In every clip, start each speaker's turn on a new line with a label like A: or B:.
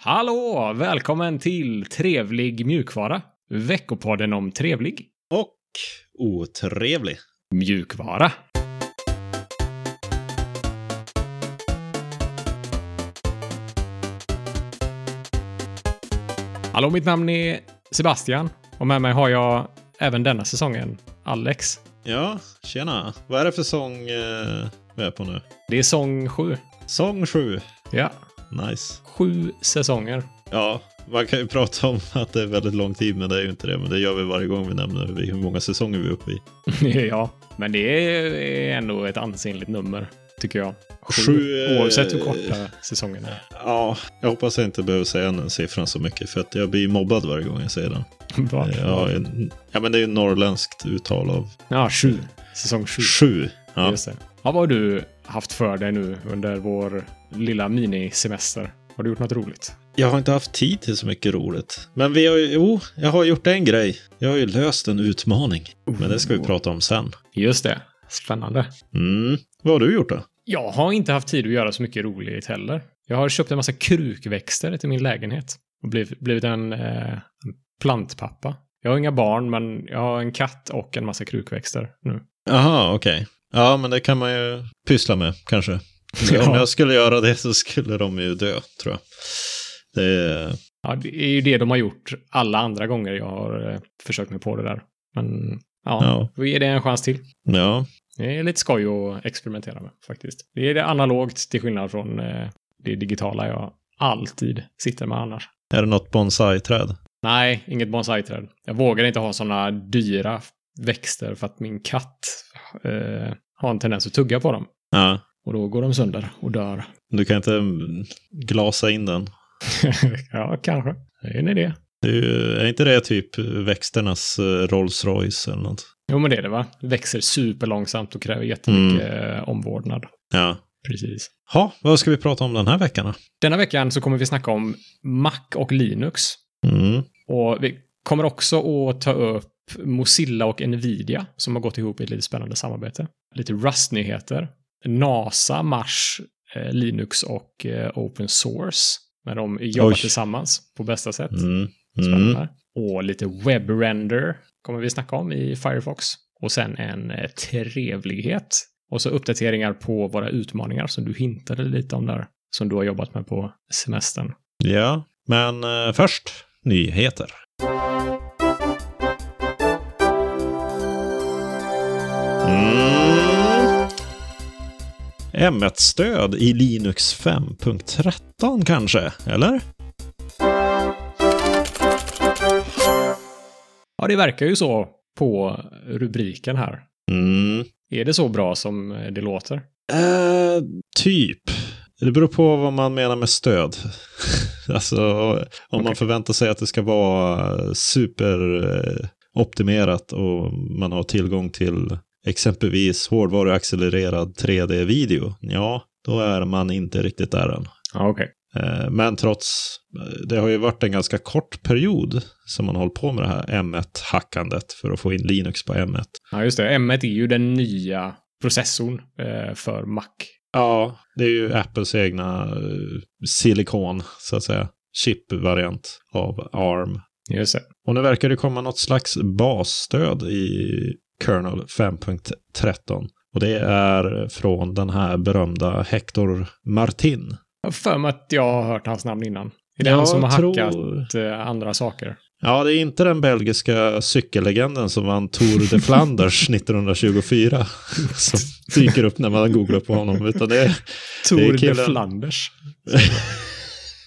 A: Hallå! Välkommen till Trevlig mjukvara. Veckopodden om trevlig
B: Och otrevlig.
A: mjukvara. Hallå, mitt namn är Sebastian och med mig har jag även denna säsongen Alex.
B: Ja, tjena. Vad är det för sång eh, vi är på nu?
A: Det är sång sju.
B: Sång 7.
A: Ja,
B: Nice.
A: sju säsonger.
B: Ja, man kan ju prata om att det är väldigt lång tid, men det är ju inte det. Men det gör vi varje gång vi nämner hur många säsonger vi är uppe i.
A: ja, men det är ändå ett ansenligt nummer, tycker jag.
B: Sju, eh,
A: Oavsett hur korta säsongerna är.
B: Ja, jag hoppas jag inte behöver säga den siffran så mycket, för att jag blir mobbad varje gång jag säger den.
A: Bra.
B: Ja, en- ja men det är ju norrländskt uttal av
A: Ja, sju. Säsong sju.
B: sju. Ja.
A: Just det. Ja, vad har du haft för dig nu under vår lilla minisemester? Har du gjort något roligt?
B: Jag har inte haft tid till så mycket roligt. Men vi har ju, jo, jag har gjort en grej. Jag har ju löst en utmaning. Men det ska vi prata om sen.
A: Just det. Spännande.
B: Mm. Vad har du gjort då?
A: Jag har inte haft tid att göra så mycket roligt heller. Jag har köpt en massa krukväxter till min lägenhet och blivit, blivit en, eh, en plantpappa. Jag har inga barn, men jag har en katt och en massa krukväxter nu.
B: Jaha, okej. Ja, men det kan man ju pyssla med kanske. Om
A: Ja.
B: jag skulle göra det så skulle de ju dö, tror jag. Det är...
A: Ja, det är ju det de har gjort alla andra gånger jag har eh, försökt mig på det där. Men ja,
B: Ja.
A: vi ger det en chans till.
B: Ja.
A: Det är lite skoj att experimentera med faktiskt. Det är det analogt till skillnad från eh, det digitala jag alltid sitter med annars.
B: Är det något bonsai-träd?
A: Nej, inget bonsai-träd. Jag vågar inte ha sådana dyra växter för att min katt eh, har en tendens att tugga på dem.
B: Ja.
A: Och då går de sönder och dör.
B: Du kan inte mm, glasa in den.
A: ja, kanske. Det är en idé.
B: Det är, ju, är inte det typ växternas eh, Rolls Royce eller något?
A: Jo, men det är det va? Växer superlångsamt och kräver jättemycket eh, omvårdnad.
B: Ja.
A: Precis.
B: Ha, vad ska vi prata om den här veckan då?
A: Denna veckan så kommer vi snacka om Mac och Linux.
B: Mm.
A: Och vi kommer också att ta upp Mozilla och Nvidia som har gått ihop i ett lite spännande samarbete. Lite Rust-nyheter. NASA, Mars, eh, Linux och eh, Open Source. När de jobbar
B: Oj.
A: tillsammans på bästa sätt.
B: Mm.
A: Spännande.
B: Mm.
A: Och lite webbrender kommer vi snacka om i Firefox. Och sen en eh, trevlighet. Och så uppdateringar på våra utmaningar som du hintade lite om där. Som du har jobbat med på semestern.
B: Ja, men först nyheter. Mm. M1-stöd i Linux 5.13 kanske, eller?
A: Ja, det verkar ju så på rubriken här.
B: Mm.
A: Är det så bra som det låter?
B: Eh, typ. Det beror på vad man menar med stöd. alltså, om man
A: Okej.
B: förväntar sig att det ska vara superoptimerat och man har tillgång till exempelvis hårdvaruaccelererad 3D-video, ja, då är man inte riktigt där än.
A: Okej.
B: Eh, Men trots, det har ju varit en ganska kort period som man hållit på med det här M1-hackandet för att få in Linux på M1.
A: Ja, just det. M1 är ju den nya processorn eh, för Mac.
B: Ja, det är ju Apples egna eh, silikon, så att säga, chip-variant av ARM.
A: Just det.
B: Och nu verkar det komma något slags basstöd i kernel 5.13. Och det är från den här berömda Hector Martin.
A: Jag för mig att jag har hört hans namn innan. Är det
B: Ja,
A: han som har
B: tror-
A: hackat eh, andra saker?
B: Ja, det är inte den belgiska cykellegenden som vann Tour de Flanders 1924 som dyker upp när man googlar på honom, utan det är
A: Tour de
B: killen-
A: Flanders.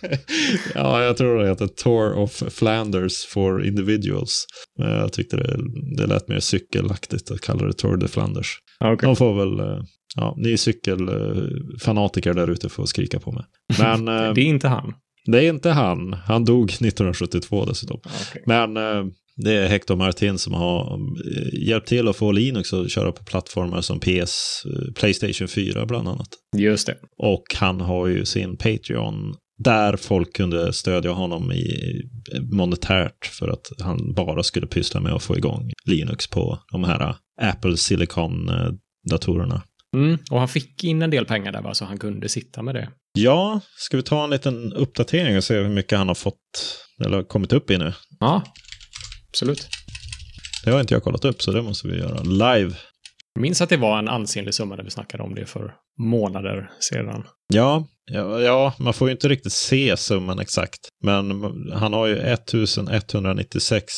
B: ja, jag tror det heter Tour of Flanders for Individuals. Men jag tyckte det, det lät mer cykelaktigt att kalla det Tour de Flanders.
A: Okej.
B: De får väl, eh, ja, ni cykelfanatiker där ute får skrika på mig. Men eh,
A: Det är inte han.
B: det är inte han. Han dog 1972 dessutom.
A: Ja, okej.
B: Men eh, det är Hector Martin som har eh, hjälpt till att få Linux att köra på plattformar som PS, eh, Playstation 4 bland annat.
A: Just det.
B: Och han har ju sin Patreon där folk kunde stödja honom i monetärt för att han bara skulle pyssla med att få igång Linux på de här Apple Silicon-datorerna.
A: Mm, och han fick in en del pengar där va, så han kunde sitta med det.
B: Ja, ska vi ta en liten uppdatering och se hur mycket han har fått, eller kommit upp i nu?
A: Ja, absolut.
B: Det har inte jag kollat upp, så det måste vi göra live.
A: Jag minns att det var en ansenlig summa när vi snackade om det för månader sedan.
B: Ja, ja, ja, man får ju inte riktigt se summan exakt. Men han har ju 1196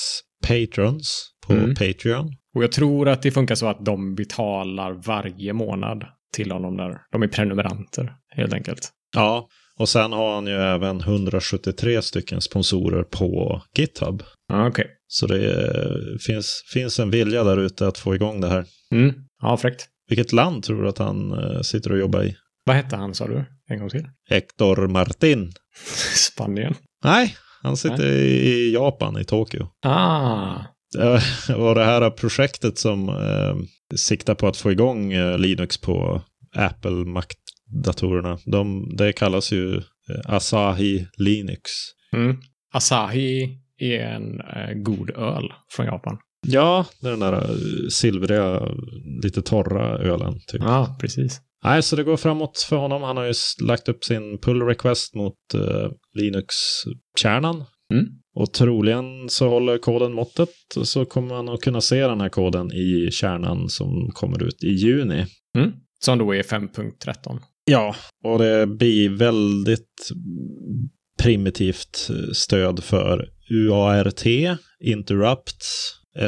B: patrons på
A: Mm.
B: Patreon.
A: Och jag tror att det funkar så att de betalar varje månad till honom där. De är prenumeranter, helt enkelt.
B: Ja, och sen har han ju även 173 stycken sponsorer på GitHub.
A: Okej.
B: Så det är, finns, finns en vilja där ute att få igång det här.
A: Mm. Ja, fräckt.
B: Vilket land tror du att han eh, sitter och jobbar i?
A: Vad hette han, sa du? En gång till?
B: Hector Martin?
A: Spanien.
B: Nej, han sitter i Japan, i Tokyo.
A: Ah.
B: Och det här projektet som eh, siktar på att få igång eh, Linux på Apple Mac-datorerna, de, det kallas ju eh, Asahi Linux.
A: Mm. Asahi är en eh, god öl från Japan.
B: Ja, det är den där eh, silvriga, lite torra ölen. Typ.
A: Ja, precis.
B: Nej, så det går framåt för honom. Han har ju lagt upp sin pull request mot eh, Linux-kärnan.
A: Mm.
B: Och troligen så håller koden måttet. Och så kommer man att kunna se den här koden i kärnan som kommer ut i juni.
A: Mm. Som då är 5.13.
B: Ja, och det blir väldigt primitivt eh, stöd för UART, Interrupt,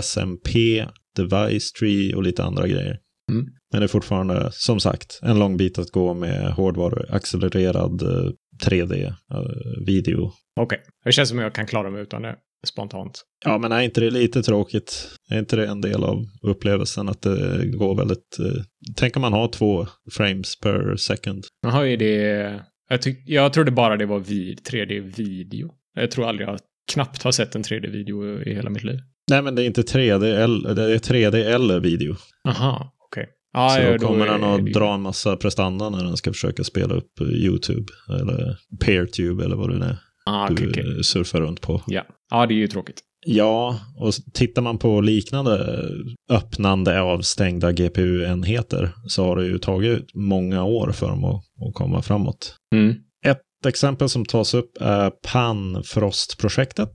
B: SMP, Device Tree och lite andra grejer.
A: Mm.
B: Men det är fortfarande, som sagt, en lång bit att gå med hårdvaruaccelererad eh, 3D-video.
A: Okej. Det känns som jag kan klara mig utan det spontant.
B: Ja, men är inte det lite tråkigt? Är inte det en del av upplevelsen att det går väldigt... Eh, tänk om man har två frames per second.
A: Jaha, är det... Jag, tyck, jag trodde bara det var vid 3D-video. Jag tror aldrig jag knappt har sett en 3D-video i hela mitt liv.
B: Nej, men det är inte 3D, eller, det är 3D eller video.
A: Aha, okej. Ja,
B: så
A: ja,
B: kommer den att
A: ju-
B: dra en massa prestanda när den ska försöka spela upp eh, YouTube eller PeerTube eller vad det nu är
A: Ah, okej.
B: eh, surfar runt på.
A: Ja. ja, det är ju tråkigt.
B: Ja, och tittar man på liknande öppnande av stängda GPU-enheter så har det ju tagit många år för dem att, att komma framåt.
A: Mm.
B: Ett exempel som tas upp är Panfrost-projektet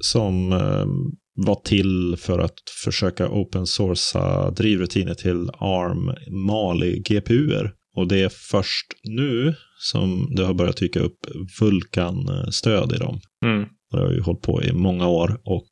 B: som eh, var till för att försöka open sourca drivrutiner till ARM Mali-GPUer. Och det är först nu som det har börjat dyka upp Vulkan-stöd i dem.
A: Mm.
B: Det har ju hållit på i många år och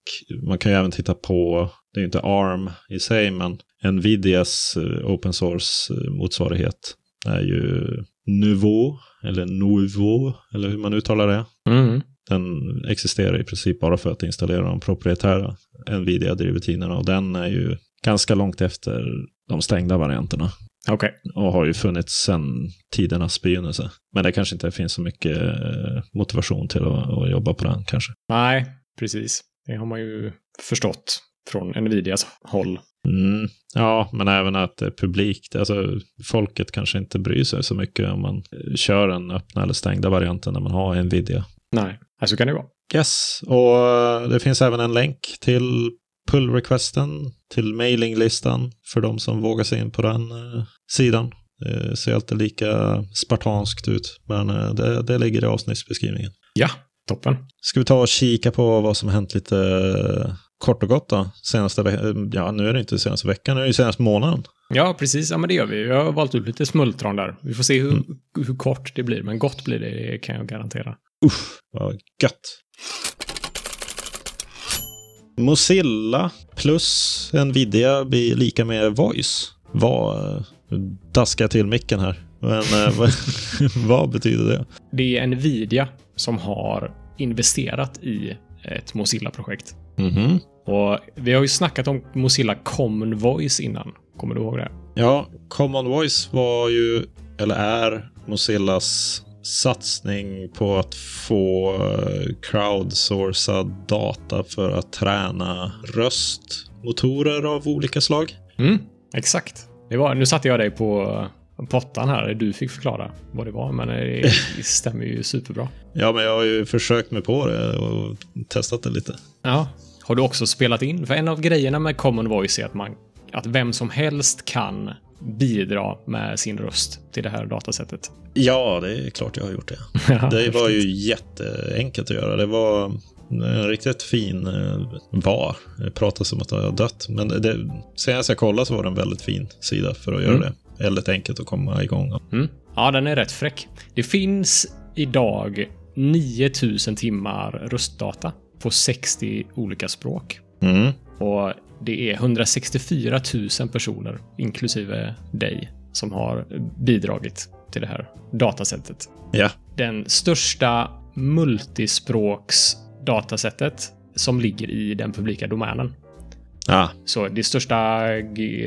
B: man kan ju även titta på, det är ju inte ARM i sig, men Nvidias eh, open source eh, motsvarighet är ju Nuvo, eller Nuvo, eller hur man uttalar det.
A: Mm.
B: Den existerar i princip bara för att installera de proprietära Nvidia-drivrutinerna och den är ju ganska långt efter de stängda varianterna
A: Okej.
B: och har ju funnits sedan tidernas begynnelse. Men det kanske inte finns så mycket eh, motivation till att, att jobba på den kanske.
A: Nej, precis. Det har man ju förstått från Nvidias håll.
B: Mm. Ja, men även att det är publikt. Alltså, folket kanske inte bryr sig så mycket om man eh, kör den öppna eller stängda varianten när man har Nvidia.
A: Nej, alltså kan det vara.
B: Yes, och eh, det finns även en länk till pull-requesten, till mailinglistan för de som vågar sig in på den eh, sidan. Det ser alltid lika spartanskt ut, men eh, det, det ligger i avsnittsbeskrivningen.
A: Ja, toppen.
B: Ska vi ta och kika på vad som hänt lite eh, kort och gott då? Senaste veckan, ja nu är det inte senaste veckan, nu är det senaste månaden.
A: Ja, precis. Ja, men det gör vi. Jag har valt ut lite smultron där. Vi får se hur, hur kort det blir, men gott blir det, det kan jag garantera.
B: Usch, vad gött. Mozilla plus Nvidia blir lika med voice. Vad... Daskar jag till micken här. Men eh, vad, betyder det?
A: Det är Nvidia som har investerat i ett Mozilla-projekt.
B: Mhm.
A: Och vi har ju snackat om Mozilla Common Voice innan. Kommer du ihåg det?
B: Ja, Common Voice var ju, eller är, Mozillas satsning på att få eh, crowdsourcad data för att träna röstmotorer av olika slag.
A: Mm, exakt. Det var, nu satte jag dig på pottan här. Du fick förklara vad det var, men det stämmer ju superbra.
B: Ja, men jag har ju försökt mig på det och testat det lite.
A: Ja. Har du också spelat in? För en av grejerna med Common Voice är att, man, att vem som helst kan bidra med sin röst till det här datasättet?
B: Ja, det är klart jag har gjort det. det var ju jätteenkelt att göra. Det var en riktigt fin eh, var. Det pratas om att jag har dött, men det, senast jag kollade så var det en väldigt fin sida för att göra mm. det. Väldigt enkelt att komma igång.
A: Mm. Ja, den är rätt fräck. Det finns idag 9000 timmar röstdata på 60 olika språk.
B: Mm.
A: Och det är 164 000 personer, inklusive dig, som har bidragit till det här datasättet.
B: Ja.
A: Den största multispråks datasättet som ligger i den publika domänen.
B: Ah.
A: Så det största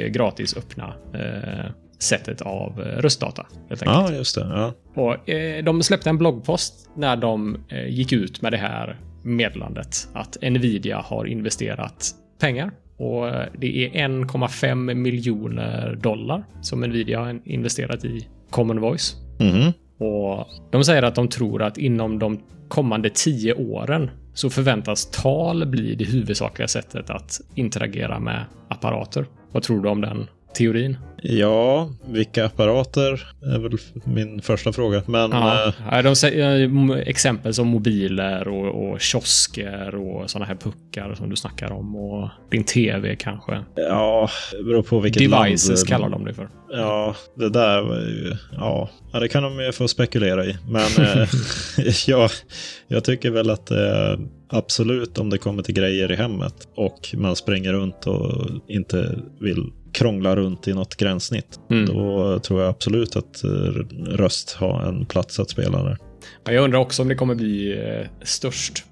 A: gratis öppna eh, sättet av eh, röstdata.
B: Ja, ah, just det. Ja.
A: Och, eh, de släppte en bloggpost när de eh, gick ut med det här meddelandet att Nvidia har investerat pengar och eh, det är 1,5 miljoner dollar som Nvidia har investerat i Common Voice.
B: Mm.
A: Och de säger att de tror att inom de kommande tio åren så förväntas tal bli det huvudsakliga sättet att interagera med apparater. Vad tror du om den teorin?
B: Ja, vilka apparater är väl min första fråga. Men,
A: ja, äh... de säger exempel som mobiler och, och kiosker och sådana här puckar som du snackar om och din tv kanske.
B: Ja, det beror på vilket
A: Devices
B: land.
A: kallar de det för.
B: Ja, det där var ju, ja, det kan de ju få spekulera i. Men eh, ja, jag tycker väl att eh, absolut om det kommer till grejer i hemmet och man springer runt och inte vill krångla runt i något gränssnitt. Mm. Då tror jag absolut att eh, röst har en plats att spela där.
A: Jag undrar också om det kommer bli eh, störst.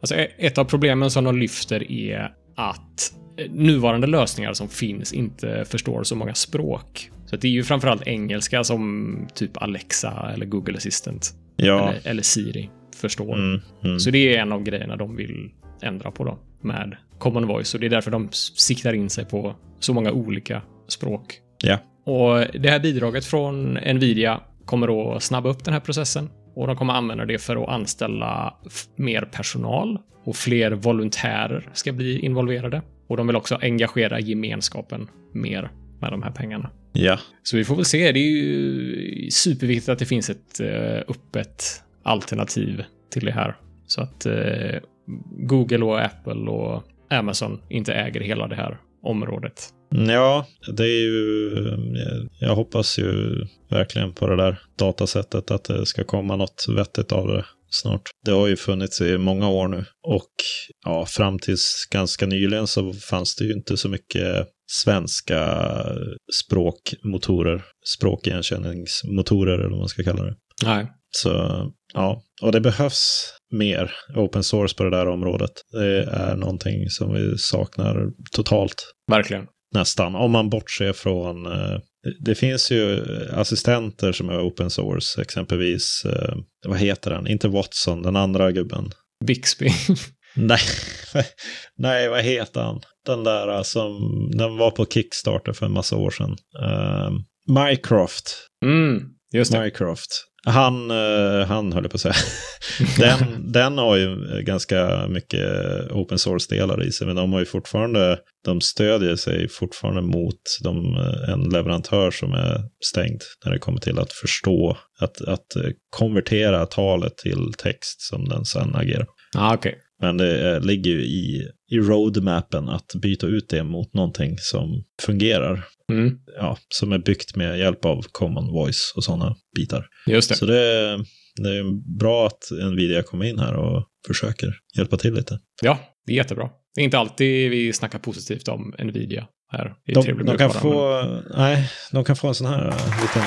A: Alltså, e-, ett av problemen som de lyfter är att eh, nuvarande lösningar som finns inte förstår så många språk. Så det är ju framförallt engelska som typ Alexa eller Google Assistant.
B: Ja.
A: Eller, eller Siri förstår.
B: Mm, mm.
A: Så det är en av grejerna de vill ändra på då med Common Voice och det är därför de siktar in sig på så många olika språk.
B: Ja.
A: Och det här bidraget från Nvidia kommer att snabba upp den här processen och de kommer använda det för att anställa mer personal och fler volontärer ska bli involverade. Och de vill också engagera gemenskapen mer med de här pengarna.
B: Ja.
A: Så vi får väl se. Det är ju superviktigt att det finns ett uh, öppet alternativ till det här. Så att uh, Google och Apple och Amazon inte äger hela det här området.
B: Ja, det är ju... Jag hoppas ju verkligen på det där datasättet att det ska komma något vettigt av det snart. Det har ju funnits i många år nu och ja, fram tills ganska nyligen så fanns det ju inte så mycket svenska språkmotorer, språkigenkänningsmotorer eller vad man ska kalla det.
A: Nej.
B: Så ja, och det behövs mer open source på det där området. Det är någonting som vi saknar totalt.
A: Verkligen.
B: Nästan, om man bortser från eh, det finns ju assistenter som är open source, exempelvis, eh, vad heter den? Inte Watson, den andra gubben.
A: Bixby.
B: Nej, nej, vad heter han? Den där som, den var på Kickstarter för en massa år sedan. Uh, Mycroft.
A: Mm, just det.
B: Mycroft. Han, uh, han höll på att säga. den, den har ju ganska mycket open source-delar i sig, men de har ju fortfarande, de stödjer sig fortfarande mot de, en leverantör som är stängd när det kommer till att förstå, att, att konvertera talet till text som den sen agerar.
A: Ah, okay.
B: Men det ligger ju i, i roadmappen att byta ut det mot någonting som fungerar.
A: Mm.
B: Ja, som är byggt med hjälp av common voice och sådana bitar.
A: Just det.
B: Så det, det är bra att Nvidia kommer in här och försöker hjälpa till lite.
A: Ja, det är jättebra. Det är inte alltid vi snackar positivt om Nvidia här.
B: I de, de kan få, men... nej, de kan få en sån här liten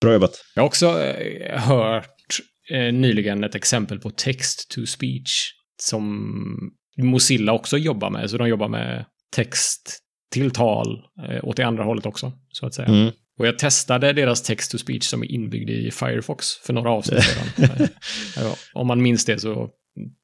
B: Bra jobbat.
A: Jag har också eh, hört eh, nyligen ett exempel på text to speech som Mozilla också jobbar med. Så de jobbar med text till tal eh, åt det andra hållet också, så att säga.
B: Mm.
A: Och jag testade deras text to speech som är inbyggd i Firefox för några avsnitt sedan. Om man minns det så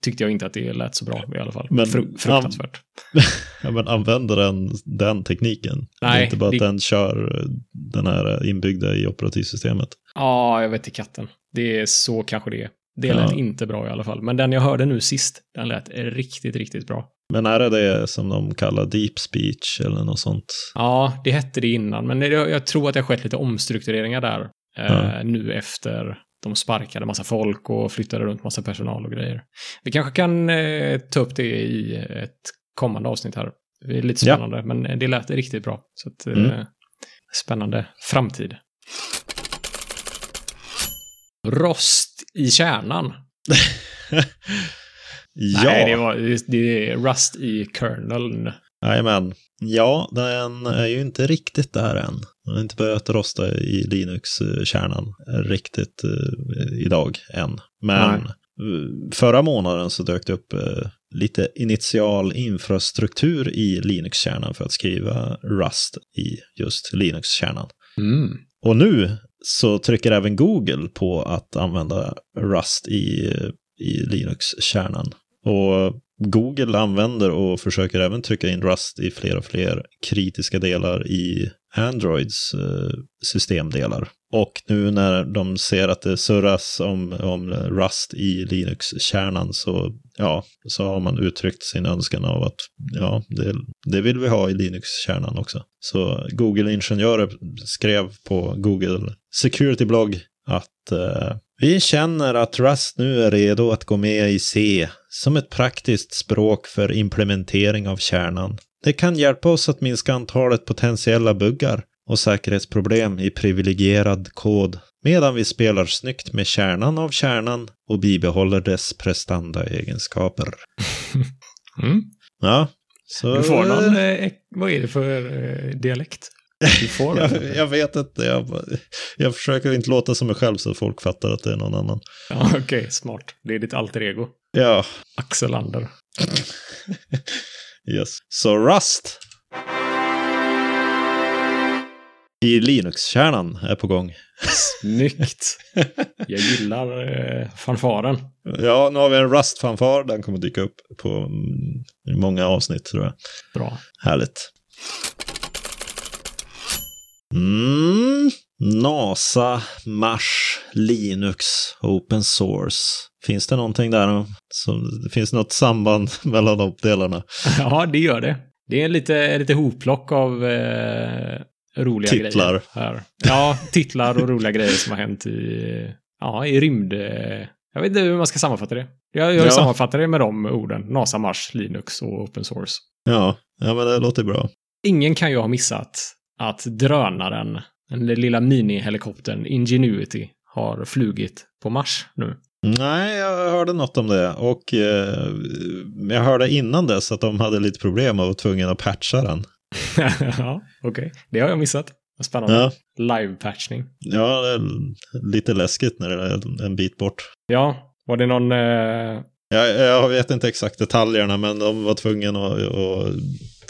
A: tyckte jag inte att det lät så bra i alla fall. Men, Fru fruktansvärt.
B: ja, men använder den den tekniken?
A: Nej.
B: Det är inte bara det... att den kör den här inbyggda i operativsystemet?
A: Ja, jag vet i katten. Det är så kanske det är. Det lät ja. inte bra i alla fall. Men den jag hörde nu sist, den lät riktigt, riktigt bra.
B: Men är det det som de kallar deep speech eller något sånt?
A: Ja, det hette det innan, men jag, tror att det har skett lite omstruktureringar där eh,
B: Ja.
A: nu efter de sparkade massa folk och flyttade runt massa personal och grejer. Vi kanske kan eh, ta upp det i ett kommande avsnitt här. Det är lite
B: Ja.
A: spännande, men det lät riktigt bra. Så att, eh,
B: Mm.
A: Spännande framtid. Rost i kärnan.
B: ja,
A: Nej, det, var, det, det är Rust i kerneln.
B: Jajamän. Ja, den är ju inte riktigt där än. Den har inte börjat rosta i Linux-kärnan riktigt eh, idag än. Men
A: Nej.
B: förra månaden så dök det upp eh, lite initial infrastruktur i Linux-kärnan för att skriva Rust i just Linux-kärnan.
A: Mm.
B: Och nu så trycker även Google på att använda Rust i, i Linux-kärnan. Och Google använder och försöker även trycka in Rust i fler och fler kritiska delar i Androids eh, systemdelar. Och nu när de ser att det surras om, om Rust i Linux-kärnan så, ja, så har man uttryckt sin önskan av att ja, det, det vill vi ha i Linux-kärnan också. Så Google-ingenjörer skrev på Google Security-blogg att eh, vi känner att Rust nu är redo att gå med i C som ett praktiskt språk för implementering av kärnan. Det kan hjälpa oss att minska antalet potentiella buggar och säkerhetsproblem i privilegierad kod medan vi spelar snyggt med kärnan av kärnan och bibehåller dess prestandaegenskaper.
A: Mm.
B: Ja, så...
A: Du får någon, eh, vad är det för eh, dialekt? Du får
B: jag,
A: den.
B: jag vet inte, jag, jag försöker inte låta som mig själv så folk fattar att det är någon annan.
A: Ja, okej, smart. Det är ditt alter ego.
B: Ja,
A: Axel Ander.
B: yes. Så Rust i Linux-kärnan är på gång.
A: Snyggt. Jag gillar eh, fanfaren.
B: Ja, nu har vi en Rust-fanfar. Den kommer dyka upp på mm, många avsnitt tror jag.
A: Bra.
B: Härligt. Mm. NASA, Mars, Linux, Open Source. Finns det någonting där? Som, det finns något samband mellan de delarna?
A: Ja, det gör det. Det är lite, lite hopplock av eh, roliga
B: Titlar.
A: grejer. Här. Ja, titlar och roliga grejer som har hänt i, ja, i rymd... Eh, jag vet inte hur man ska sammanfatta det. Jag, jag
B: Ja.
A: sammanfattar det med de orden. NASA, Mars, Linux och Open Source.
B: Ja, ja men det låter bra.
A: Ingen kan ju ha missat att drönaren, den lilla minihelikoptern Ingenuity, har flugit på Mars nu.
B: Nej, jag hörde något om det. Och eh, jag hörde innan dess att de hade lite problem och var tvungna att patcha den.
A: ja, okej. Det har jag missat. Spännande.
B: Ja,
A: Live-patchning.
B: ja lite läskigt när det är en bit bort.
A: Ja, var det någon... Eh...
B: Jag, jag vet inte exakt detaljerna, men de var tvungna att, att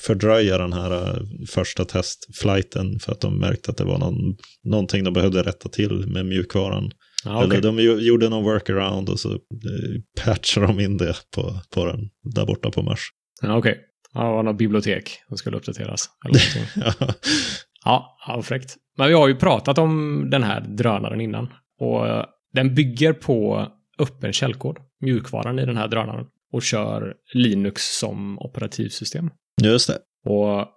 B: fördröja den här eh, första testflighten för att de märkte att det var någon, någonting de behövde rätta till med mjukvaran.
A: Ja, okej.
B: Eller de gjorde någon workaround och så eh, patchade de in det på, på den där borta på Mars.
A: Ja, okej. Ja, det var något bibliotek som skulle uppdateras.
B: Ja.
A: ja, ja, fräckt. Men vi har ju pratat om den här drönaren innan. Och eh, den bygger på öppen källkod, mjukvaran i den här drönaren. Och kör Linux som operativsystem.
B: Just det.
A: Och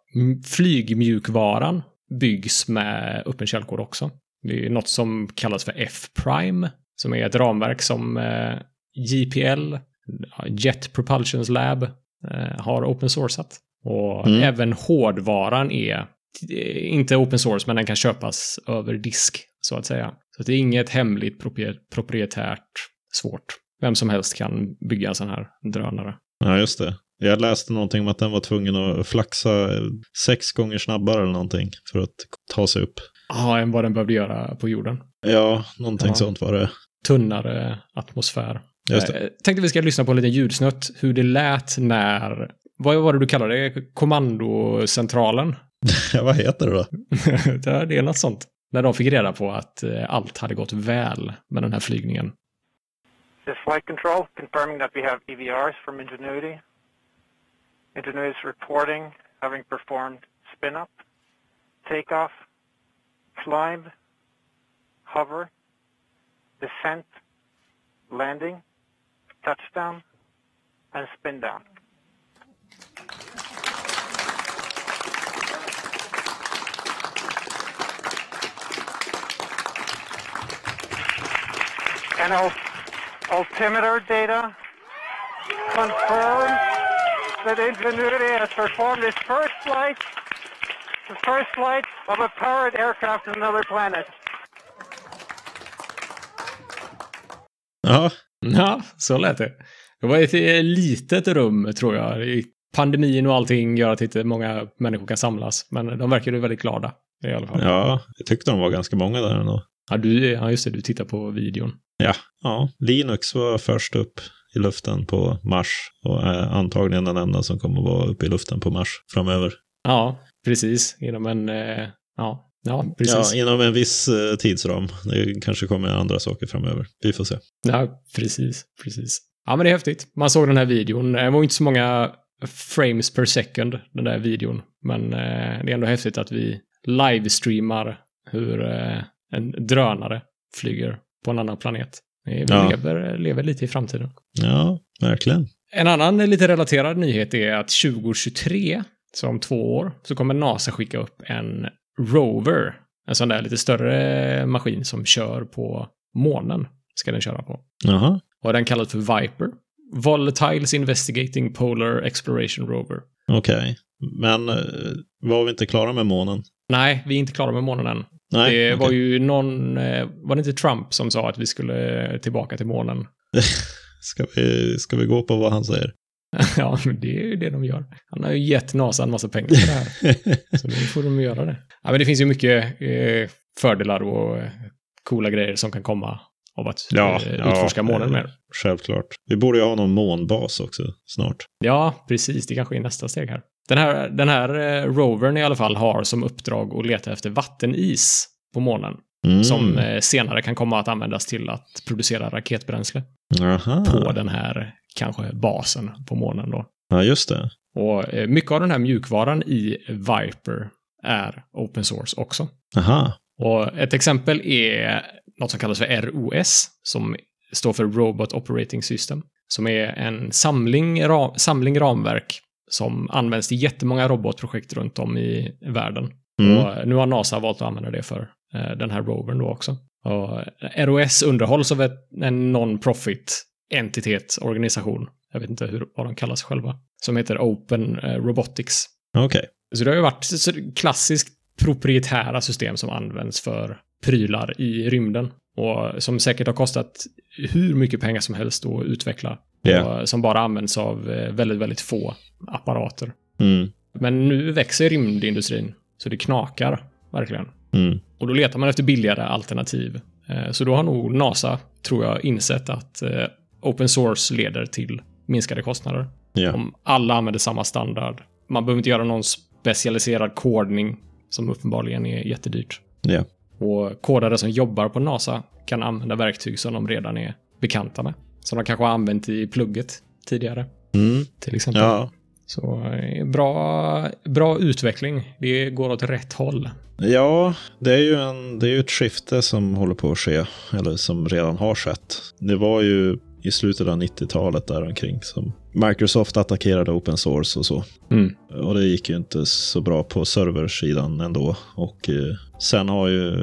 A: flygmjukvaran byggs med öppen källkod också. Det är något som kallas för F-Prime, som är ett ramverk som eh, JPL, Jet Propulsions Lab, eh, har open sourcat. Och
B: Mm.
A: även hårdvaran är eh, inte open source, men den kan köpas över disk, så att säga. Så det är inget hemligt proprie- proprietärt svårt. Vem som helst kan bygga en sån här drönare.
B: Ja, just det. Jag läste någonting om att den var tvungen att flaxa sex gånger snabbare eller någonting för att ta sig upp.
A: Ja, än vad den behövde göra på jorden.
B: Ja, någonting
A: Ja.
B: sånt var det.
A: tunnare atmosfär.
B: Just det.
A: Eh, tänkte vi ska lyssna på en liten ljudsnutt hur det lät när, vad var det du kallade det, kommandocentralen?
B: Vad heter det då?
A: det är något sånt. När de fick reda på att eh, allt hade gått väl med den här flygningen.
C: This is flight control, confirming that we have EVRs from Ingenuity. Ingenuity's reporting having performed spin-up, takeoff, climb, hover, descent, landing, touchdown, and spin down. And altimeter data confirmed. That Ingenuity has performed its first flight, the first flight of a powered aircraft to another planet.
B: Ja,
A: Ja, så lät det. Det var ett eh, litet rum, tror jag. I Pandemin och allting gör att inte många människor kan samlas. Men de verkar ju väldigt glada. I alla fall.
B: ja, jag tyckte de var ganska många där ändå.
A: Ja, du, ja, just det. Du tittar på videon.
B: Ja, ja, Linux var först upp i luften på Mars och är antagligen den enda som kommer att vara uppe i luften på Mars framöver.
A: Ja, precis. Inom en... Eh, ja, ja, precis.
B: Ja, inom en viss eh, tidsram. Det kanske kommer andra saker framöver. Vi får se.
A: Ja, precis, precis. Ja, men det är häftigt. Man såg den här videon. Det var inte så många frames per second, den där videon. Men eh, det är ändå häftigt att vi livestreamar hur eh, en drönare flyger på en annan planet. Vi
B: Ja.
A: lever, lever lite i framtiden.
B: Ja, verkligen.
A: En annan lite relaterad nyhet är att 2023, så om två år, så kommer NASA skicka upp en Rover. En sån där lite större maskin som kör på månen. Ska den köra på.
B: Jaha,
A: Och den kallas för Viper. Volatiles Investigating Polar Exploration Rover.
B: okej. Men eh, var vi inte klara med månen?
A: Nej, vi är inte klara med månen än.
B: Nej,
A: det var
B: okej.
A: ju någon, eh, var det inte Trump som sa att vi skulle tillbaka till månen?
B: Ska vi, ska vi gå på vad han säger?
A: ja, men det är ju det de gör. Han har ju gett NASA en massa pengar för det här. Så nu får de göra det. Ja, men det finns ju mycket eh, fördelar och eh, coola grejer som kan komma av att
B: Ja,
A: eh,
B: ja,
A: utforska månen
B: eh,
A: mer.
B: Självklart. Vi borde ju ha någon månbas också snart.
A: Ja, precis. Det kanske är nästa steg här. Den här, den här eh, rovern i alla fall har som uppdrag att leta efter vattenis på månen.
B: Mm.
A: Som eh, senare kan komma att användas till att producera raketbränsle
B: Aha.
A: på den här kanske basen på månen då.
B: Ja, just det.
A: Och eh, mycket av den här mjukvaran i Viper är open source också.
B: Aha.
A: Och ett exempel är något som kallas för ROS, som står för Robot Operating System, som är en samling, ra, samling ramverk som används till jättemånga robotprojekt runt om i världen.
B: Mm.
A: Och nu har NASA valt att använda det för eh, den här rovern då också. Och ROS underhålls av ett, en non-profit entitet, organisation. Jag vet inte hur, vad de kallas själva. Som heter Open eh, Robotics.
B: Okej.
A: Så det har ju varit klassiskt proprietära system som används för prylar i rymden. Och som säkert har kostat hur mycket pengar som helst att utveckla.
B: Ja.
A: Och som bara används av eh, väldigt, väldigt få apparater.
B: Mm.
A: Men nu växer rymdindustrin. Så det knakar, verkligen.
B: Mm.
A: Och då letar man efter billigare alternativ. Eh, Så då har nog NASA, tror jag, insett att eh, open source leder till minskade kostnader.
B: Ja.
A: Om alla använder samma standard. Man behöver inte göra någon specialiserad kodning som uppenbarligen är jättedyrt.
B: Ja.
A: Och kodare som jobbar på NASA kan använda verktyg som de redan är bekanta med. Som de kanske har använt i plugget tidigare,
B: Mm.
A: till exempel.
B: Ja.
A: Så eh, bra, bra utveckling. Det går åt rätt håll.
B: Ja, det är ju en, det är ett skifte som håller på att ske, eller som redan har skett. Det var ju i slutet av 90-talet däromkring som Microsoft attackerade open source och så.
A: Mm.
B: Och det gick ju inte så bra på serversidan ändå. Och eh, sen har ju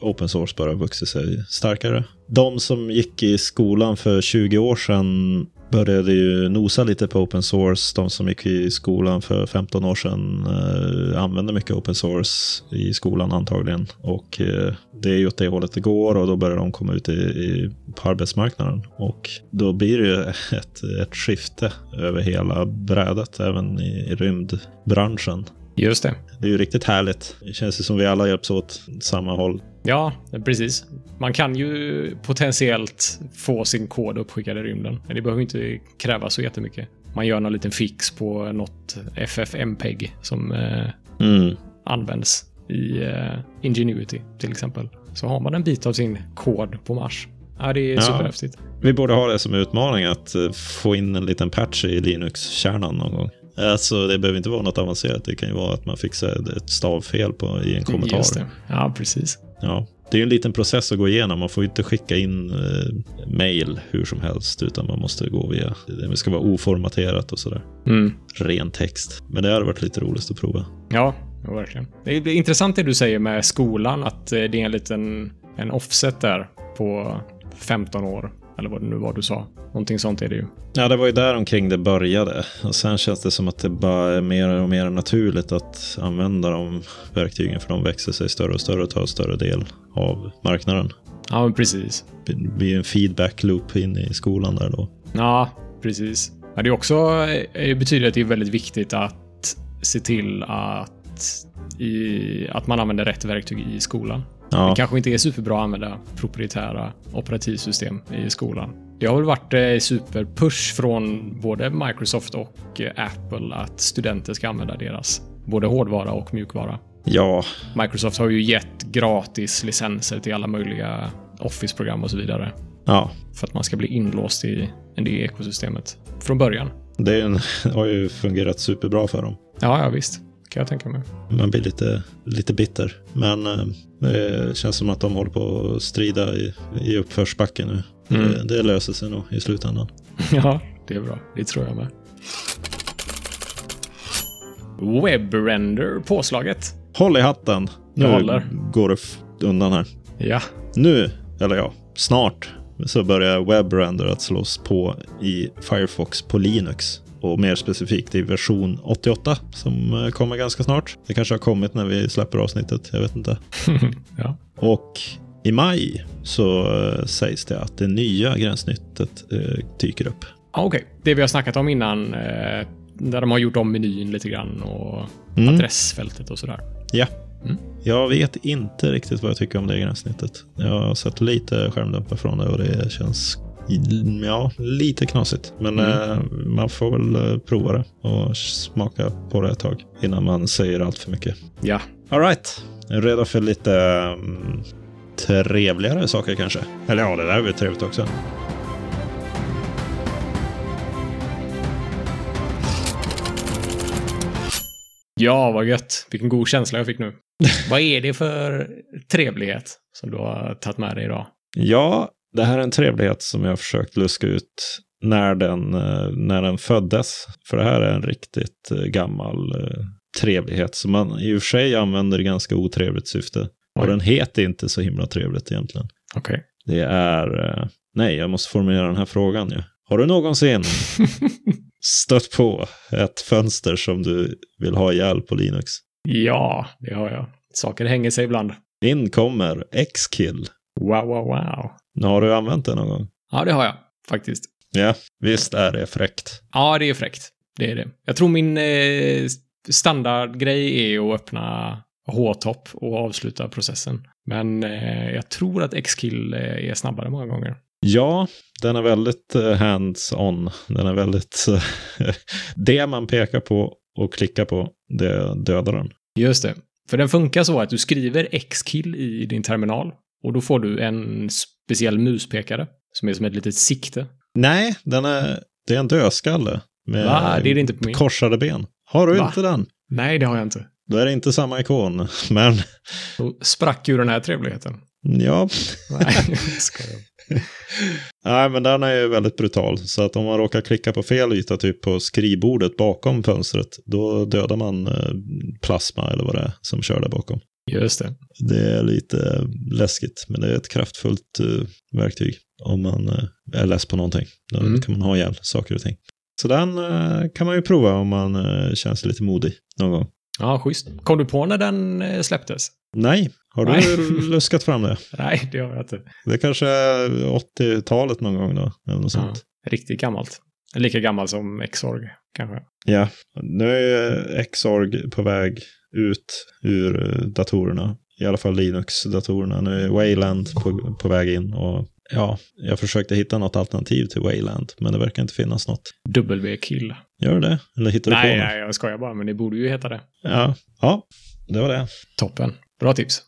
B: open source bara vuxit sig starkare. De som gick i skolan för 20 år sedan började ju nosa lite på open source. De som gick i skolan för 15 år sedan eh, använde mycket open source i skolan antagligen. Och eh, det är ju åt det hållet det går och då börjar de komma ut i, i, på arbetsmarknaden. Och då blir det ju ett, ett skifte över hela brädet, även i, i rymdbranschen.
A: Just det.
B: Det är ju riktigt härligt. Det känns ju som vi alla hjälps åt samma håll.
A: Ja, precis. Man kan ju potentiellt få sin kod uppskickad i rymden. Men det behöver inte kräva så jättemycket. Man gör någon liten fix på något FFmpeg som eh,
B: Mm.
A: används i eh, Ingenuity till exempel. Så har man en bit av sin kod på Mars. Ja, det är
B: Ja.
A: superhäftigt.
B: Vi borde ha det som utmaning att eh, få in en liten patch i Linux-kärnan någon gång. Alltså det behöver inte vara något avancerat. Det kan ju vara att man fixar ett stavfel på, i en kommentar.
A: Just det. Ja, precis.
B: Ja. Det är ju en liten process att gå igenom. Man får inte skicka in eh, mail hur som helst, utan man måste gå via... Det ska vara oformaterat och sådär.
A: Mm.
B: Ren text. Men det hade varit lite roligt att prova.
A: Ja, verkligen. Det är det är intressant det du säger med skolan, att eh, det är en liten en offset där på, 15 år. Eller vad det nu var du sa. Någonting sånt är det ju.
B: Ja, det var ju där omkring det började. Och sen känns det som att det bara är mer och mer naturligt att använda de verktygen för de växer sig större och större och tar större del av marknaden.
A: Ja, men precis.
B: Det blir en feedback loop in i skolan där då.
A: Ja, precis. Ja, det är också, det betyder att det är väldigt viktigt att se till att, i, att man använder rätt verktyg i skolan.
B: Ja,
A: Det kanske inte är superbra att använda proprietära operativsystem i skolan. Det har väl varit eh, superpush från både Microsoft och eh, Apple att studenter ska använda deras både hårdvara och mjukvara.
B: ja,
A: Microsoft har ju gett gratis licenser till alla möjliga Office-program och så vidare
B: ja.
A: för att man ska bli inlåst i det ekosystemet från början.
B: Det en, har ju fungerat superbra för dem.
A: Ja, ja visst. Kan jag tänka mig.
B: Man blir lite, lite bitter. Men eh, det känns som att de håller på att strida i, i uppförsbacken nu.
A: Mm.
B: Det, det löser sig nog i slutändan.
A: Ja, det är bra. Det tror jag med. WebRender påslaget.
B: Håll i hatten. Nu går det undan här.
A: Ja,
B: Nu, eller ja, snart, så börjar WebRender att slås på i Firefox på Linux. Och mer specifikt i version 88 som eh, kommer ganska snart. Det kanske har kommit när vi släpper avsnittet, jag vet inte.
A: ja.
B: Och i maj så eh, sägs det att det nya gränssnittet eh, dyker upp.
A: Ah, Okej, det vi har snackat om innan, där de har gjort om menyn lite grann och
B: Mm.
A: adressfältet och sådär.
B: Ja.
A: Mm.
B: Jag vet inte riktigt vad jag tycker om det gränssnittet. Jag har sett lite skärmdumpar från det och det känns ja, lite knasigt. Men
A: Mm.
B: eh, man får väl eh, prova det och smaka på det ett tag innan man säger allt för mycket.
A: Ja,
B: All right. Är du redo för lite mm, trevligare saker kanske? Eller ja, det där är väl trevligt också.
A: ja vad gött. Vilken god känsla jag fick nu. vad är det för trevlighet som du har tagit med dig idag?
B: Ja, det här är en trevlighet som jag har försökt luska ut när den, eh, när den föddes. För det här är en riktigt eh, gammal eh, trevlighet som man i och för sig använder i ganska otrevligt syfte. Och
A: Oj.
B: den heter inte så himla trevligt egentligen.
A: Okej.
B: Det är... Nej, jag måste formulera den här frågan ju. Har du någonsin stött på ett fönster som du vill ha ihjäl på Linux?
A: ja, det har jag. Saker hänger sig ibland.
B: In kommer Xkill.
A: Wow, wow, wow.
B: Har du använt det någon gång?
A: Ja, det har jag faktiskt.
B: Ja, visst är det fräckt.
A: Ja, det är fräckt. Det är det. Jag tror min eh, standardgrej är att öppna H-top och avsluta processen. Men eh, jag tror att Xkill eh, är snabbare många gånger.
B: Ja, den är väldigt eh, hands-on. Den är väldigt... det man pekar på och klickar på, det dödar den.
A: Just det. För den funkar så att du skriver Xkill i din terminal och då får du en speciell muspekare som är som ett litet sikte.
B: Nej, den är, det är en dödskalle med
A: Va? Det är det inte på min.
B: korsade ben. Har du
A: Va?
B: inte den?
A: Nej, det har jag inte.
B: Då är det inte samma ikon. Men
A: Då sprack ju den här trevligheten.
B: ja,
A: Nej, jag
B: nej, men den är ju väldigt brutal. Så att om man råkar klicka på fel yta, typ på skrivbordet bakom fönstret, då dödar man eh, plasma eller vad det är som kör där bakom.
A: Just det.
B: Det är lite läskigt, men det är ett kraftfullt eh, verktyg om man eh, är less på någonting. Då
A: Mm.
B: kan man ha ihjäl saker och ting. Så den eh, kan man ju prova om man eh, sig lite modig någon gång.
A: Ja, schysst. Kom du på när den eh, släpptes?
B: Nej, har du
A: Nej.
B: luskat fram det?
A: Nej, det har jag inte.
B: Det kanske är 80-talet någon gång då, eller något
A: Ja,
B: sånt.
A: riktigt gammalt. Lika gammal som Xorg, kanske.
B: Ja, nu är Xorg på väg ut ur eh, datorerna. I alla fall Linux-datorerna. Nu är Wayland på, på väg in. Och ja, jag försökte hitta något alternativ till Wayland, men det verkar inte finnas något.
A: W-kill.
B: Gör det? Eller hittar du
A: Nej,
B: på något?
A: nej, jag skojar bara, men det borde ju heta det.
B: Ja. ja, det var det.
A: Toppen. Bra tips.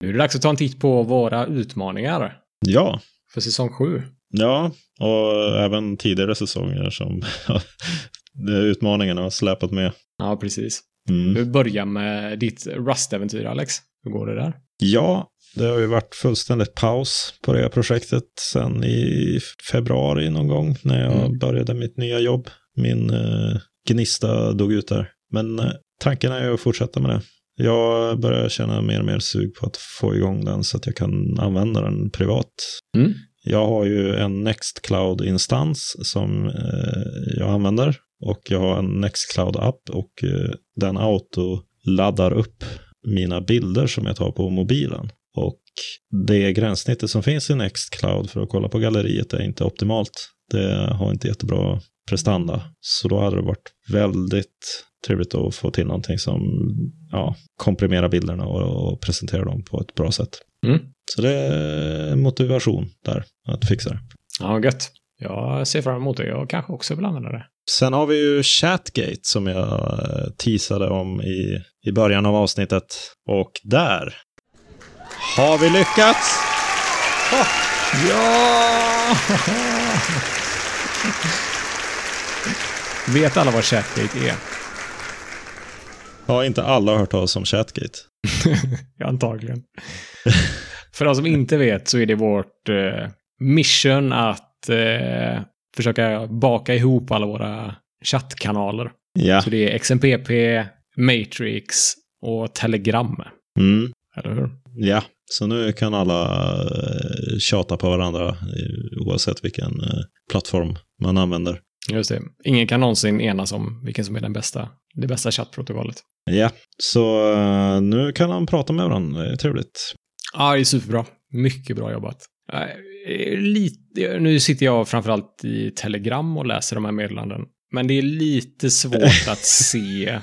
A: Nu är det dags att ta en titt på våra utmaningar
B: Ja,
A: för säsong 7.
B: Ja, och även tidigare säsonger som utmaningarna har släpat med.
A: Ja, precis.
B: Mm.
A: Vi börjar med ditt Rust-äventyr, Alex. Hur går det där?
B: Ja, det har ju varit fullständigt paus på det här projektet sen i februari någon gång när jag
A: Mm.
B: började mitt nya jobb. Min eh, gnista dog ut där. Men eh, tanken är ju att fortsätta med det. Jag börjar känna mer och mer sug på att få igång den så att jag kan använda den privat.
A: Mm.
B: Jag har ju en Nextcloud-instans som eh, jag använder och jag har en Nextcloud-app och eh, den auto-laddar upp mina bilder som jag tar på mobilen. Och det gränssnittet som finns i Nextcloud för att kolla på galleriet är inte optimalt. Det har inte jättebra prestanda. Så då hade det varit väldigt trevligt att få till någonting som ja, komprimerar bilderna och, och presenterar dem på ett bra sätt.
A: Mm.
B: Så det är motivation där att fixa det.
A: Ja, gött. Jag ser fram emot det. Jag kanske också vill använda det.
B: Sen har vi ju Chatgate som jag eh, teasade om i, i början av avsnittet. Och där har vi lyckats!
A: Ja! Vet alla vad Chatgate är?
B: Har inte alla hört talas om Chatgate?
A: Ja, antagligen. För de som inte vet så är det vårt eh, mission att eh, försöka baka ihop alla våra chattkanaler.
B: Ja.
A: Så det är XMPP, Matrix och Telegram.
B: Mm.
A: Eller hur?
B: Ja, så nu kan alla eh, tjata på varandra eh, oavsett vilken eh, plattform man använder.
A: Just det. Ingen kan någonsin enas om vilken som är den bästa, det bästa chattprotokollet.
B: Ja, så nu kan han prata med varandra. Det är trevligt.
A: Ja, det är superbra. Mycket bra jobbat. Eh, Lite, nu sitter jag framförallt i Telegram och läser de här meddelanden. Men det är lite svårt att se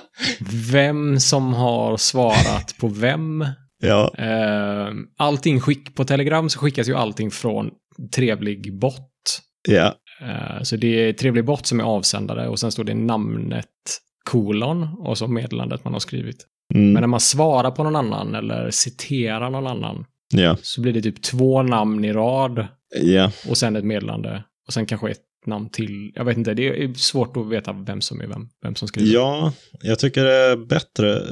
A: vem som har svarat på vem.
B: ja,
A: Eh, Allting skick på Telegram så skickas ju allting från trevlig bot.
B: ja,
A: Eh, Så det är trevlig bot som är avsändare och sen står det namnet kolon och så meddelandet man har skrivit.
B: mm,
A: Men när man svarar på någon annan eller citerar någon annan
B: ja,
A: så blir det typ två namn i rad
B: ja.
A: och sen ett meddelande och sen kanske ett namn till. Jag vet inte, det är svårt att veta vem som är vem, vem som skriver.
B: Ja, jag tycker det är bättre.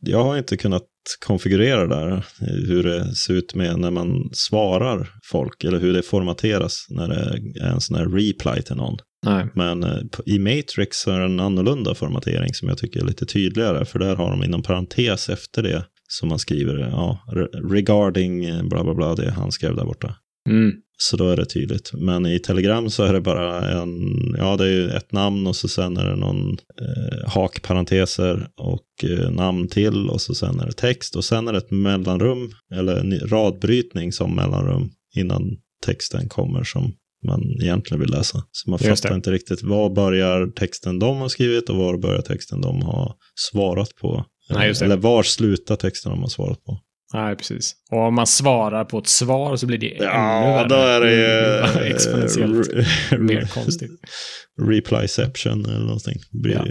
B: Jag har inte kunnat konfigurera där hur det ser ut med när man svarar folk eller hur det formateras när det är en sån här reply till någon.
A: Nej.
B: Men eh, i Matrix så är det en annorlunda formatering som jag tycker är lite tydligare för där har de inom parentes efter det som man skriver ja, re- regarding eh, bla bla bla det han skrev där borta.
A: Mm.
B: Så då är det tydligt. Men i Telegram så är det bara en, ja det är ju ett namn och så sen är det någon eh, hakparenteser och eh, namn till och så sen är det text och sen är det ett mellanrum eller en radbrytning som mellanrum innan texten kommer som man egentligen vill läsa. Så man
A: Just
B: fattar
A: det.
B: inte riktigt var börjar texten de har skrivit och var börjar texten de har svarat på.
A: Nej.
B: Eller var slutar texten de har svarat på.
A: Nej, precis. Och om man svarar på ett svar så blir det ännu
B: Ja,
A: värre.
B: då är det ju... eh,
A: Exponentiellt mer konstigt.
B: Replyception eller någonting. Det, blir
A: Ja.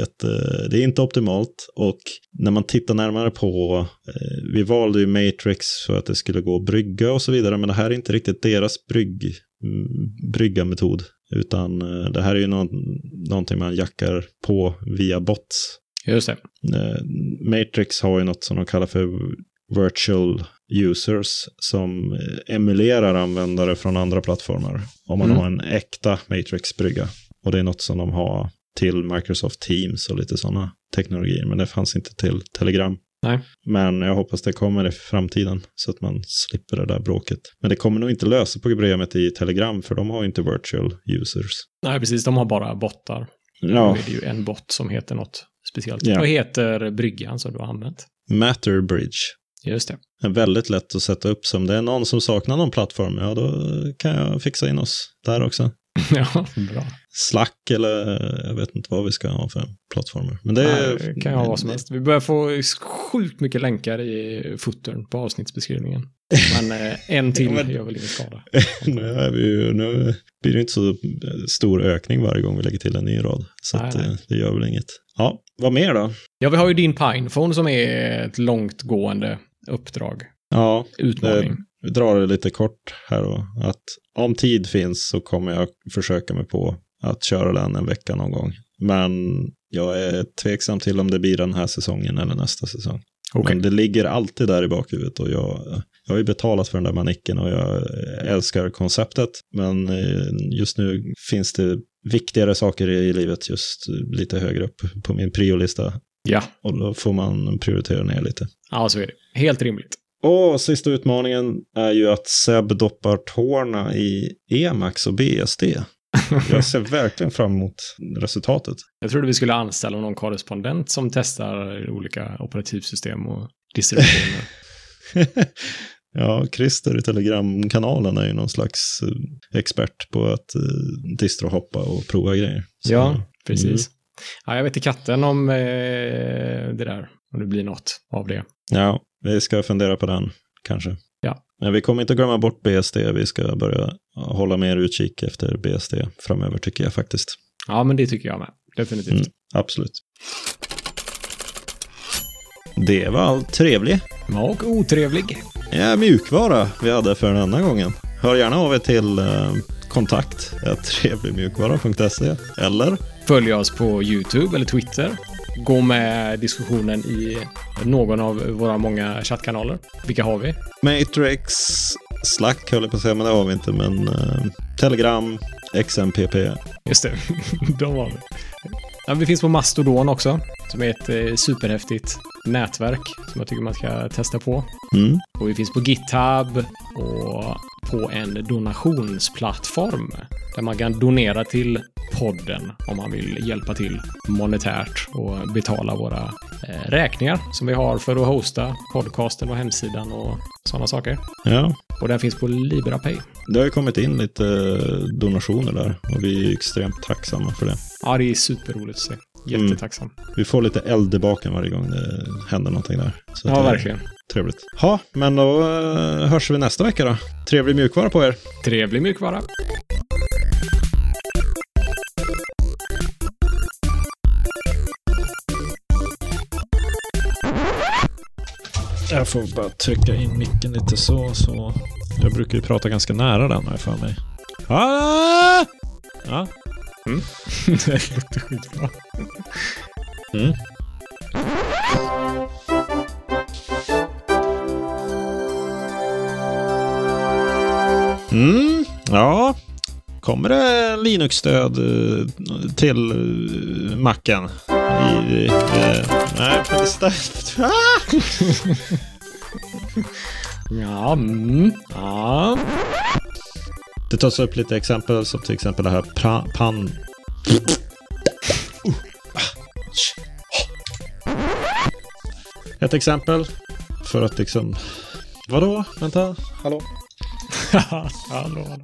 B: jätte, det är inte optimalt och när man tittar närmare på, eh, vi valde ju Matrix för att det skulle gå att brygga och så vidare, men det här är inte riktigt deras brygg, mm, brygga-metod, utan eh, det här är ju någon, någonting man jackar på via bots.
A: Just det.
B: Eh, Matrix har ju något som de kallar för virtual users som eh, emulerar användare från andra plattformar. Om man
A: Mm.
B: har en äkta Matrix-brygga. Och det är något som de har till Microsoft Teams och lite sådana teknologier. Men det fanns inte till Telegram.
A: Nej.
B: Men jag hoppas det kommer i framtiden så att man slipper det där bråket. Men det kommer nog inte lösa problemet i Telegram för de har inte virtual users.
A: Nej, precis. De har bara bottar.
B: Ja,
A: Nu är det ju en bot som heter något speciellt.
B: Ja.
A: Vad heter bryggan som du har använt?
B: Matter Bridge.
A: Just det.
B: är väldigt lätt att sätta upp som det är någon som saknar någon plattform, ja då kan jag fixa in oss där också.
A: ja, bra.
B: Slack eller jag vet inte vad vi ska ha för plattformar. Men det,
A: Nej, det kan ju ha vad som helst. Vi börjar få sjukt mycket länkar i footern på avsnittsbeskrivningen. Men eh, en till
B: Ja, men-
A: gör väl ingen skada.
B: nu, är vi ju, nu blir det inte så stor ökning varje gång vi lägger till en ny rad. Så
A: Nej,
B: att,
A: nej.
B: eh, det gör väl inget. Ja, vad mer då?
A: Ja, vi har ju din Pinephone som är ett långtgående uppdrag.
B: Ja,
A: Utmaning.
B: Vi drar det lite kort här då. Att om tid finns så kommer jag försöka mig på att köra den en vecka någon gång. Men jag är tveksam till om det blir den här säsongen eller nästa säsong.
A: Okej.
B: Men det ligger alltid där i bakhuvudet och jag, jag har ju betalat för den där manicken och jag älskar konceptet. Men eh, just nu finns det viktigare saker i livet just lite högre upp på min priolista.
A: Ja,
B: Och då får man prioritera ner lite.
A: ja så är det. Helt rimligt.
B: Och sista utmaningen är ju att Seb doppar tårna i Emacs och BSD. Jag ser verkligen fram emot resultatet.
A: Jag trodde vi skulle anställa någon korrespondent som testar olika operativsystem och distributioner.
B: ja, Christer i Telegramkanalen är ju någon slags eh, expert på att eh, distrohoppa och prova grejer. Så,
A: ja, precis. Ja, jag vet i katten om eh, det där, om det blir något av det.
B: Ja, vi ska fundera på den kanske.
A: Ja.
B: Men vi kommer inte glömma bort BSD. Vi ska börja hålla mer utkik efter BSD framöver tycker jag faktiskt.
A: Ja, men det tycker jag med. Definitivt.
B: Mm. Absolut. Det var allt trevligt.
A: Och otrevlig.
B: Ja, mjukvara vi hade för denna gången. Hör gärna av er till eh, kontakt trevligmjukvara.se eller
A: Följ oss på YouTube eller Twitter. Gå med diskussionen i någon av våra många chattkanaler. Vilka har vi?
B: Matrix, Slack höll jag på att säga, men det har vi inte. Men eh, Telegram, XMPP.
A: Just det, de har vi. Ja, vi finns på Mastodon också, som är ett eh, superhäftigt nätverk som jag tycker man ska testa på.
B: Mm.
A: Och vi finns på GitHub och på en donationsplattform där man kan donera till podden om man vill hjälpa till monetärt och betala våra eh, räkningar som vi har för att hosta podcasten och hemsidan och sådana saker.
B: Ja,
A: Och den finns på LibraPay.
B: det har ju kommit in lite eh, donationer där och vi är extremt tacksamma för det.
A: Ja, det är superroligt att se. Jättetacksam.
B: Vi får lite eld i baken varje gång det händer någonting där. Så
A: Ja, verkligen.
B: Trevligt. Ja, men då eh, hörs vi nästa vecka då. Trevlig mjukvara på er.
A: Trevlig mjukvara.
B: Jag får bara trycka in micken lite så, så. Jag brukar ju prata ganska nära den jag för mig. Ah! Ja.
A: Det låter skitbra.
B: Mm. Mm, ja. Kommer det Linux-stöd eh, till eh, macken? I, eh, nej, för det stä- ah!
A: Ja, mm. ja.
B: Det tas upp lite exempel, som till exempel det här pra, pan... Ett exempel för att liksom... Vadå? Vänta, hallå?
A: hallå, hallå.